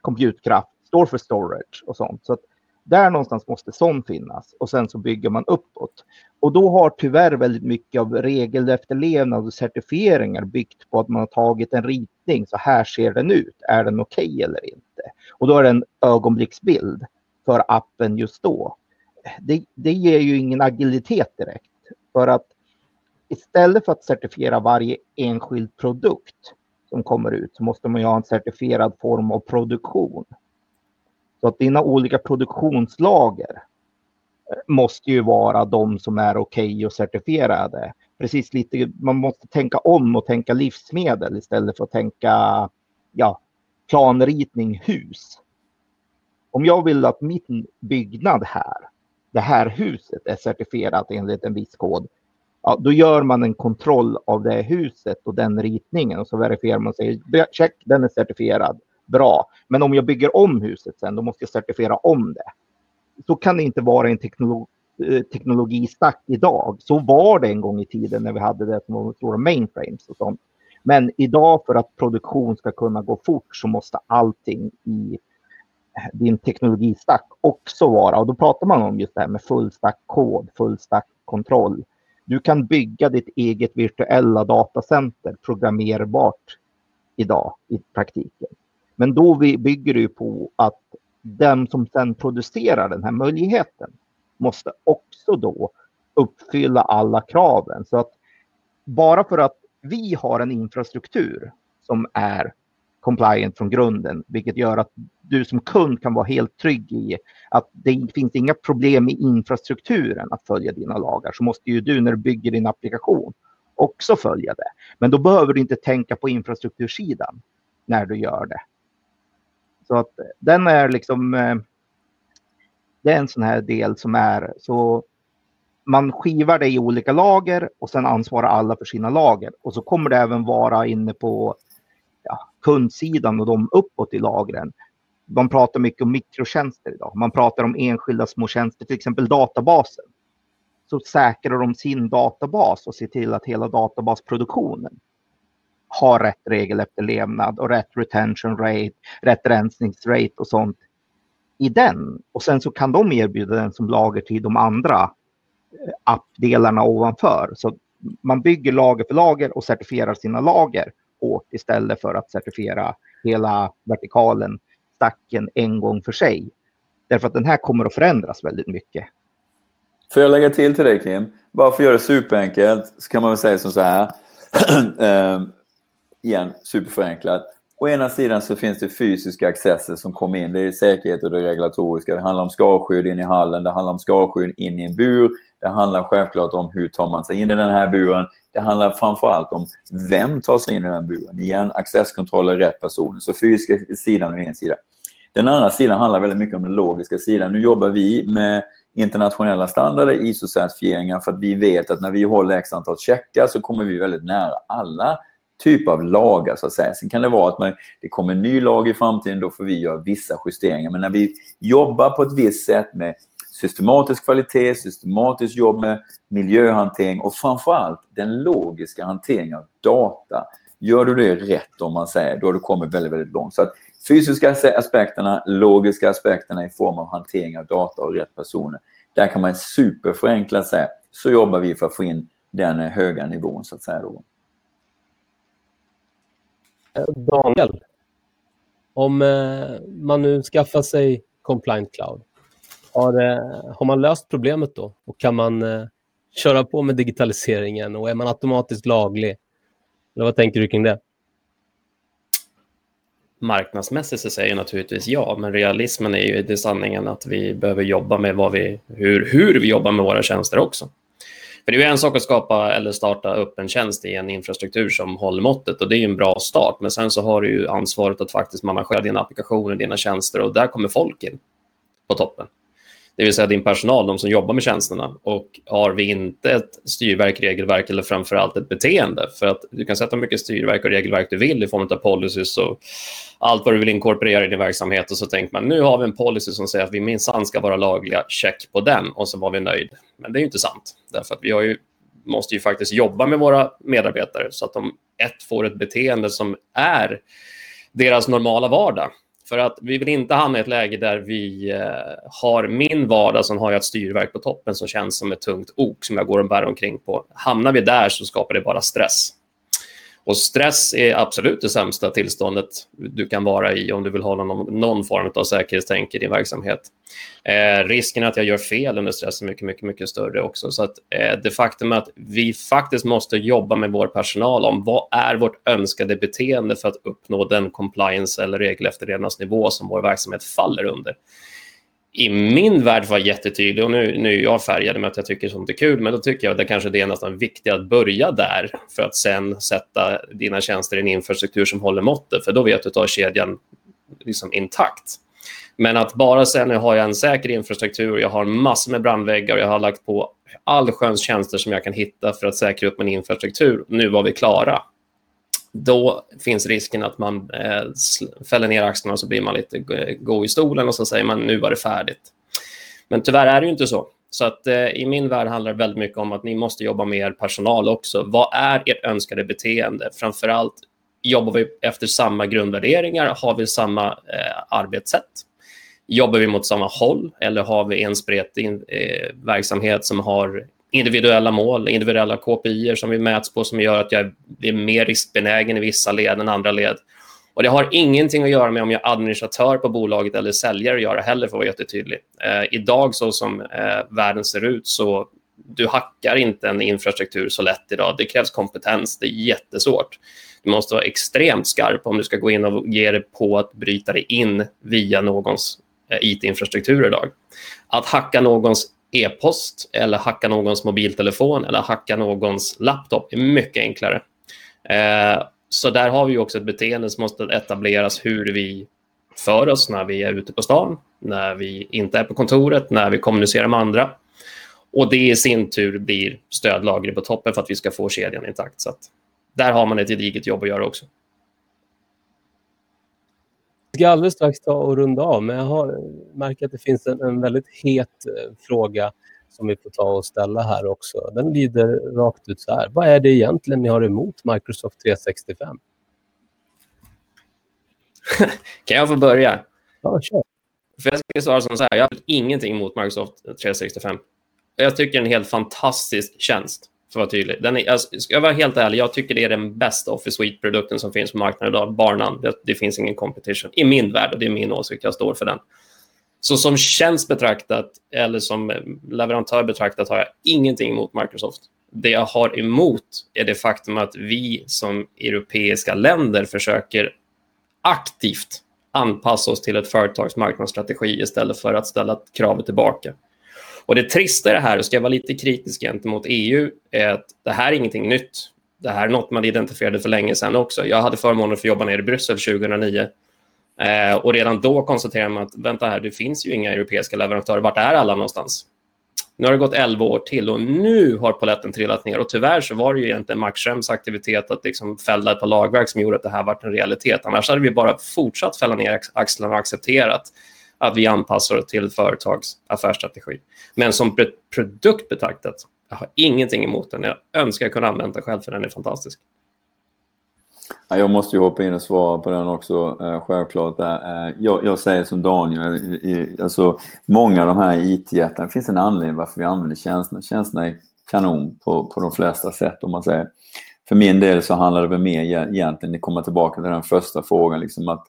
compute-kraft, står för storage och sånt. Så att där någonstans måste sån finnas och sen så bygger man uppåt. Och då har tyvärr väldigt mycket av regelefterlevnad och certifieringar byggt på att man har tagit en ritning. Så här ser den ut. Är den okej okay eller inte? Och då är det en ögonblicksbild för appen just då. Det, det ger ju ingen agilitet direkt. För att istället för att certifiera varje enskild produkt som kommer ut så måste man ju ha en certifierad form av produktion. Så att dina olika produktionslager eh, måste ju vara de som är okej okay och certifierade. Precis lite, man måste tänka om och tänka livsmedel istället för att tänka ja, planritning hus. Om jag vill att min byggnad här, det här huset är certifierat enligt en viss kod, ja, då gör man en kontroll av det huset och den ritningen och så verifierar man sig. Check, den är certifierad bra. Men om jag bygger om huset sen, då måste jag certifiera om det. Så kan det inte vara en teknologi eh, teknologistack idag. Så var det en gång i tiden när vi hade det som var stora mainframes och sånt. Men idag för att produktion ska kunna gå fort så måste allting i eh, din teknologistack också vara, och då pratar man om just det här med fullstack kod, fullstack kontroll. Du kan bygga ditt eget virtuella datacenter programmerbart idag i praktiken. Men då bygger det på att den som sedan producerar den här möjligheten måste också då uppfylla alla kraven. Så att bara för att vi har en infrastruktur som är compliant från grunden, vilket gör att du som kund kan vara helt trygg i att det finns inga problem i infrastrukturen att följa dina lagar, så måste ju du när du bygger din applikation också följa det. Men då behöver du inte tänka på infrastruktursidan när du gör det. Så att eh, den är liksom, eh, det är en sån här del som är så man skivar det i olika lager och sen ansvarar alla för sina lager. Och så kommer det även vara inne på ja, kundsidan och de uppåt i lagren. Man pratar mycket om mikrotjänster idag. Man pratar om enskilda små tjänster, till exempel databasen. Så säkrar de sin databas och ser till att hela databasproduktionen har rätt regelefterlevnad och rätt retention rate, rätt rensningsrate och sånt i den. Och sen så kan de erbjuda den som lager till de andra eh, appdelarna ovanför. Så man bygger lager för lager och certifierar sina lager hårt istället för att certifiera hela vertikalen, stacken en gång för sig. Därför att den här kommer att förändras väldigt mycket. Får jag lägga till till dig Kim? Bara för att göra det superenkelt så kan man väl säga som så här. Eh, Igen, superförenklat. Å ena sidan så finns det fysiska accesser som kommer in. Det är säkerhet och det regulatoriska. Det handlar om skarskydd in i hallen, det handlar om skarskydd in i en bur. Det handlar självklart om hur tar man sig in i den här buren. Det handlar framförallt om vem tar sig in i den buren. Igen, accesskontroller, rätt personer. Så fysiska sidan är en sida. Den andra sidan handlar väldigt mycket om den logiska sidan. Nu jobbar vi med internationella standarder, ISO-certifieringar, för att vi vet att när vi håller x antal checkar så kommer vi väldigt nära alla typ av lagar så att säga. Sen kan det vara att man, det kommer en ny lag i framtiden, då får vi göra vissa justeringar. Men när vi jobbar på ett visst sätt med systematisk kvalitet, systematiskt jobb med miljöhantering och framförallt den logiska hanteringen av data. Gör du det rätt om man säger, då har du kommit väldigt, väldigt långt. Så att fysiska aspekterna, logiska aspekterna i form av hantering av data och rätt personer. Där kan man superförenklat säga, så jobbar vi för att få in den höga nivån så att säga. Då. Daniel, om eh, man nu skaffar sig Compliant Cloud, har, eh, har man löst problemet då? Och kan man eh, köra på med digitaliseringen och är man automatiskt laglig? Eller vad tänker du kring det? Marknadsmässigt så säger jag naturligtvis ja, men realismen är ju det sanningen att vi behöver jobba med vad vi, hur, hur vi jobbar med våra tjänster också. För det är en sak att skapa eller starta upp en tjänst i en infrastruktur som håller måttet och det är en bra start. Men sen så har du ju ansvaret att faktiskt managera dina applikationer, dina tjänster och där kommer folk in på toppen det vill säga din personal, de som jobbar med tjänsterna. Och har vi inte ett styrverk, regelverk eller framförallt ett beteende, för att du kan sätta mycket styrverk och regelverk du vill i form av policies och allt vad du vill inkorporera i din verksamhet och så tänker man nu har vi en policy som säger att vi minsann ska vara lagliga, check på den och så var vi nöjd. Men det är ju inte sant, därför att vi har ju, måste ju faktiskt jobba med våra medarbetare så att de ett får ett beteende som är deras normala vardag. För att vi vill inte hamna i ett läge där vi eh, har min vardag som har jag ett styrverk på toppen som känns som ett tungt ok som jag går och bär omkring på. Hamnar vi där så skapar det bara stress. Och stress är absolut det sämsta tillståndet du kan vara i om du vill hålla någon, någon form av säkerhetstänk i din verksamhet. Eh, risken att jag gör fel under stress är mycket, mycket, mycket större också. Så att, eh, det faktum att vi faktiskt måste jobba med vår personal om vad är vårt önskade beteende för att uppnå den compliance eller regelefterlevnadsnivå som vår verksamhet faller under i min värld var jättetydlig och nu, nu är jag färgad med att jag tycker sånt är kul, men då tycker jag att det kanske det är nästan viktigt att börja där för att sen sätta dina tjänster i en infrastruktur som håller måttet, för då vet du att du har kedjan liksom intakt. Men att bara säga nu har jag en säker infrastruktur, jag har massor med brandväggar och jag har lagt på allsköns tjänster som jag kan hitta för att säkra upp min infrastruktur. Nu var vi klara då finns risken att man eh, fäller ner axlarna och så blir man lite gå i stolen och så säger man nu var det färdigt. Men tyvärr är det ju inte så. Så att eh, i min värld handlar det väldigt mycket om att ni måste jobba med er personal också. Vad är ert önskade beteende? Framför allt, jobbar vi efter samma grundvärderingar? Har vi samma eh, arbetssätt? Jobbar vi mot samma håll eller har vi en spretig eh, verksamhet som har individuella mål, individuella KPI som vi mäts på som gör att jag blir mer riskbenägen i vissa led än andra led. Och Det har ingenting att göra med om jag är administratör på bolaget eller säljare att göra heller, för att vara jättetydlig. Eh, idag, så som eh, världen ser ut, så du hackar inte en infrastruktur så lätt idag. Det krävs kompetens. Det är jättesvårt. Du måste vara extremt skarp om du ska gå in och ge dig på att bryta dig in via någons eh, IT-infrastruktur idag. Att hacka någons e-post eller hacka någons mobiltelefon eller hacka någons laptop är mycket enklare. Eh, så där har vi också ett beteende som måste etableras hur vi för oss när vi är ute på stan, när vi inte är på kontoret, när vi kommunicerar med andra. Och det i sin tur blir stödlager på toppen för att vi ska få kedjan intakt. Så där har man ett gediget jobb att göra också. Ska alldeles strax ta och runda av, men jag har märkt att det finns en, en väldigt het eh, fråga som vi får ta och ställa här också. Den lyder rakt ut så här. Vad är det egentligen ni har emot Microsoft 365? kan jag få börja? Ja, kör. För jag ska svara som så här. Jag har ingenting emot Microsoft 365. Jag tycker det är en helt fantastisk tjänst för att vara tydlig. Den är, alltså, ska jag vara helt ärlig, jag tycker det är den bästa Office Suite-produkten som finns på marknaden idag, barnan. Det, det, finns ingen competition i min värld och det är min åsikt, jag står för den. Så som tjänst betraktat eller som leverantör betraktat har jag ingenting emot Microsoft. Det jag har emot är det faktum att vi som europeiska länder försöker aktivt anpassa oss till ett företags marknadsstrategi istället för att ställa kravet tillbaka. Och det trista i det här, och ska jag vara lite kritisk gentemot EU, är att det här är ingenting nytt. Det här är något man identifierade för länge sedan också. Jag hade förmånen att få jobba nere i Bryssel 2009. Eh, och redan då konstaterade man att vänta här, det finns ju inga europeiska leverantörer. Vart är alla någonstans? Nu har det gått 11 år till och nu har poletten trillat ner. Och tyvärr så var det ju egentligen Max Schrems aktivitet att liksom fälla ett par lagverk som gjorde att det här var en realitet. Annars hade vi bara fortsatt fälla ner axlarna och accepterat att vi anpassar oss till företags affärsstrategi. Men som produkt betraktat, jag har ingenting emot den. Jag önskar jag kunde använda den själv, för den är fantastisk. Jag måste ju hoppa in och svara på den också, eh, självklart. Eh, eh, jag, jag säger som Daniel, alltså, många av de här IT-jättarna, det finns en anledning varför vi använder tjänsterna. Tjänsterna är kanon på, på de flesta sätt om man säger. För min del så handlar det väl mer egentligen, det kommer tillbaka till den första frågan, liksom att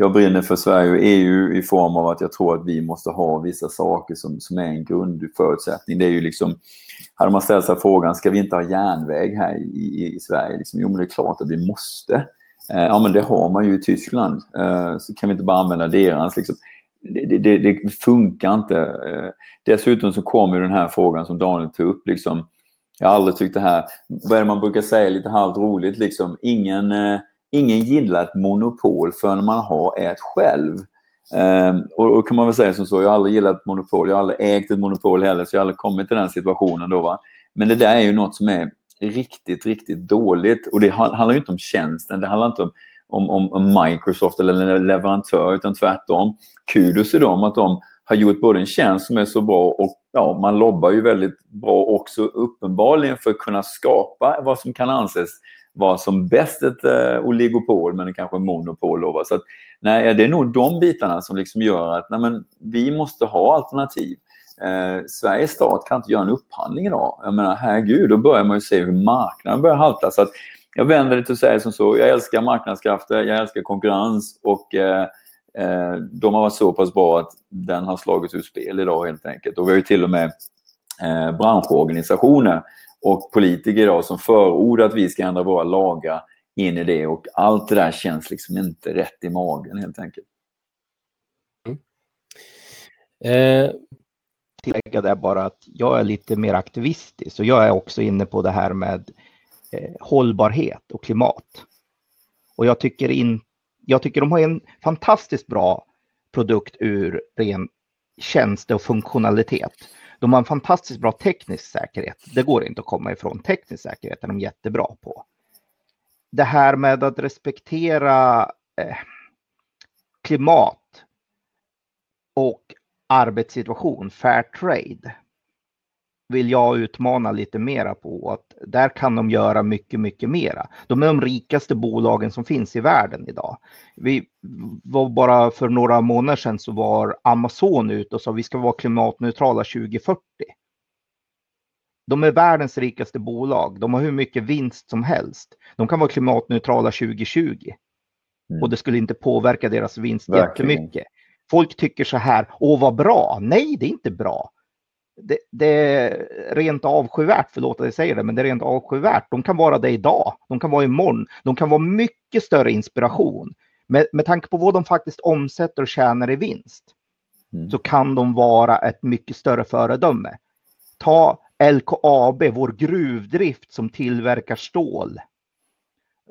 jag brinner för Sverige och EU i form av att jag tror att vi måste ha vissa saker som, som är en grundförutsättning. Det är ju liksom, hade man ställt sig frågan, ska vi inte ha järnväg här i, i Sverige? Liksom, jo, men det är klart att vi måste. Eh, ja, men det har man ju i Tyskland. Eh, så kan vi inte bara använda deras. Liksom. Det, det, det, funkar inte. Eh, dessutom så kommer den här frågan som Daniel tog upp. Liksom, jag har aldrig tyckt det här, vad är det man brukar säga lite halvt roligt, liksom, ingen, eh, ingen gillar ett monopol förrän man har ett själv. Um, och, och kan man väl säga som så, jag har aldrig gillat monopol, jag har aldrig ägt ett monopol heller, så jag har aldrig kommit till den situationen då. Va? Men det där är ju något som är riktigt, riktigt dåligt. Och det handlar ju inte om tjänsten, det handlar inte om, om, om, om Microsoft eller en leverantör, utan tvärtom. Kudos till dem att de har gjort både en tjänst som är så bra och ja, man lobbar ju väldigt bra också uppenbarligen för att kunna skapa vad som kan anses var som bäst ett eh, oligopol, men kanske monopol. Då, så att, nej, det är nog de bitarna som liksom gör att nej, men, vi måste ha alternativ. Eh, Sveriges stat kan inte göra en upphandling idag. Jag menar, herregud, då börjar man ju se hur marknaden börjar halta. Så att jag vänder det till att säga som så, jag älskar marknadskrafter, jag älskar konkurrens och eh, eh, de har varit så pass bra att den har slagits ur spel idag helt enkelt. Och vi har ju till och med eh, branschorganisationer och politiker idag som förordar att vi ska ändra våra lagar in i det och allt det där känns liksom inte rätt i magen helt enkelt. Mm. Eh, tillägga där bara att jag är lite mer aktivistisk och jag är också inne på det här med eh, hållbarhet och klimat. Och jag tycker, in, jag tycker de har en fantastiskt bra produkt ur ren tjänste och funktionalitet. De har en fantastiskt bra teknisk säkerhet. Det går inte att komma ifrån. Teknisk säkerhet är de jättebra på. Det här med att respektera eh, klimat och arbetssituation, fair trade, vill jag utmana lite mera på att där kan de göra mycket, mycket mera. De är de rikaste bolagen som finns i världen idag. Vi var bara för några månader sedan så var Amazon ute och sa vi ska vara klimatneutrala 2040. De är världens rikaste bolag. De har hur mycket vinst som helst. De kan vara klimatneutrala 2020 mm. och det skulle inte påverka deras vinst Verkligen. jättemycket. Folk tycker så här, åh vad bra. Nej, det är inte bra det, det, är rent avskyvärt, förlåt att jag säger det, men det är rent avskyvärt. De kan vara det idag, de kan vara imorgon, de kan vara mycket större inspiration. Med, med tanke på vad de faktiskt omsätter och tjänar i vinst mm. så kan de vara ett mycket större föredöme. Ta LKAB, vår gruvdrift som tillverkar stål.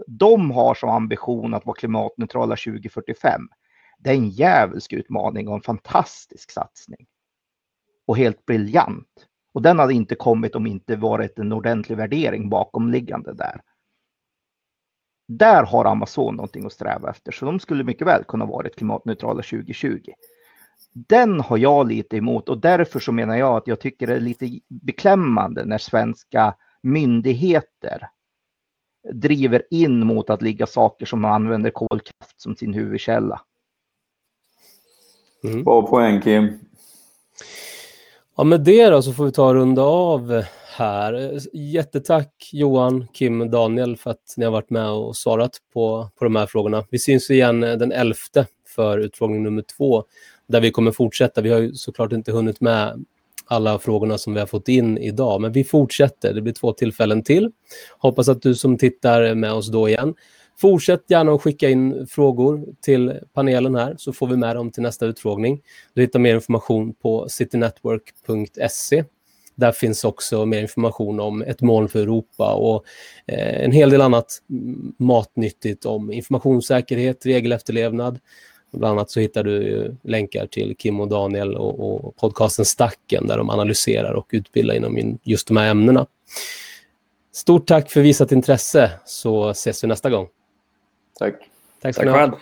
De har som ambition att vara klimatneutrala 2045. Det är en djävulsk utmaning och en fantastisk satsning och helt briljant. Och den hade inte kommit om inte varit en ordentlig värdering bakomliggande där. Där har Amazon någonting att sträva efter, så de skulle mycket väl kunna vara klimatneutrala 2020. Den har jag lite emot och därför så menar jag att jag tycker det är lite beklämmande när svenska myndigheter driver in mot att ligga saker som använder kolkraft som sin huvudkälla. Mm. Bra poäng Kim. Ja, med det då så får vi ta och runda av här. Jättetack Johan, Kim, Daniel för att ni har varit med och svarat på, på de här frågorna. Vi syns igen eh, den 11 för utfrågning nummer två där vi kommer fortsätta. Vi har ju såklart inte hunnit med alla frågorna som vi har fått in idag, men vi fortsätter. Det blir två tillfällen till. Hoppas att du som tittar är med oss då igen. Fortsätt gärna att skicka in frågor till panelen här så får vi med dem till nästa utfrågning. Du hittar mer information på citynetwork.se. Där finns också mer information om ett moln för Europa och eh, en hel del annat matnyttigt om informationssäkerhet, regelefterlevnad. Bland annat så hittar du länkar till Kim och Daniel och, och podcasten Stacken där de analyserar och utbildar inom just de här ämnena. Stort tack för visat intresse så ses vi nästa gång. Tack. Tack ska ni ha.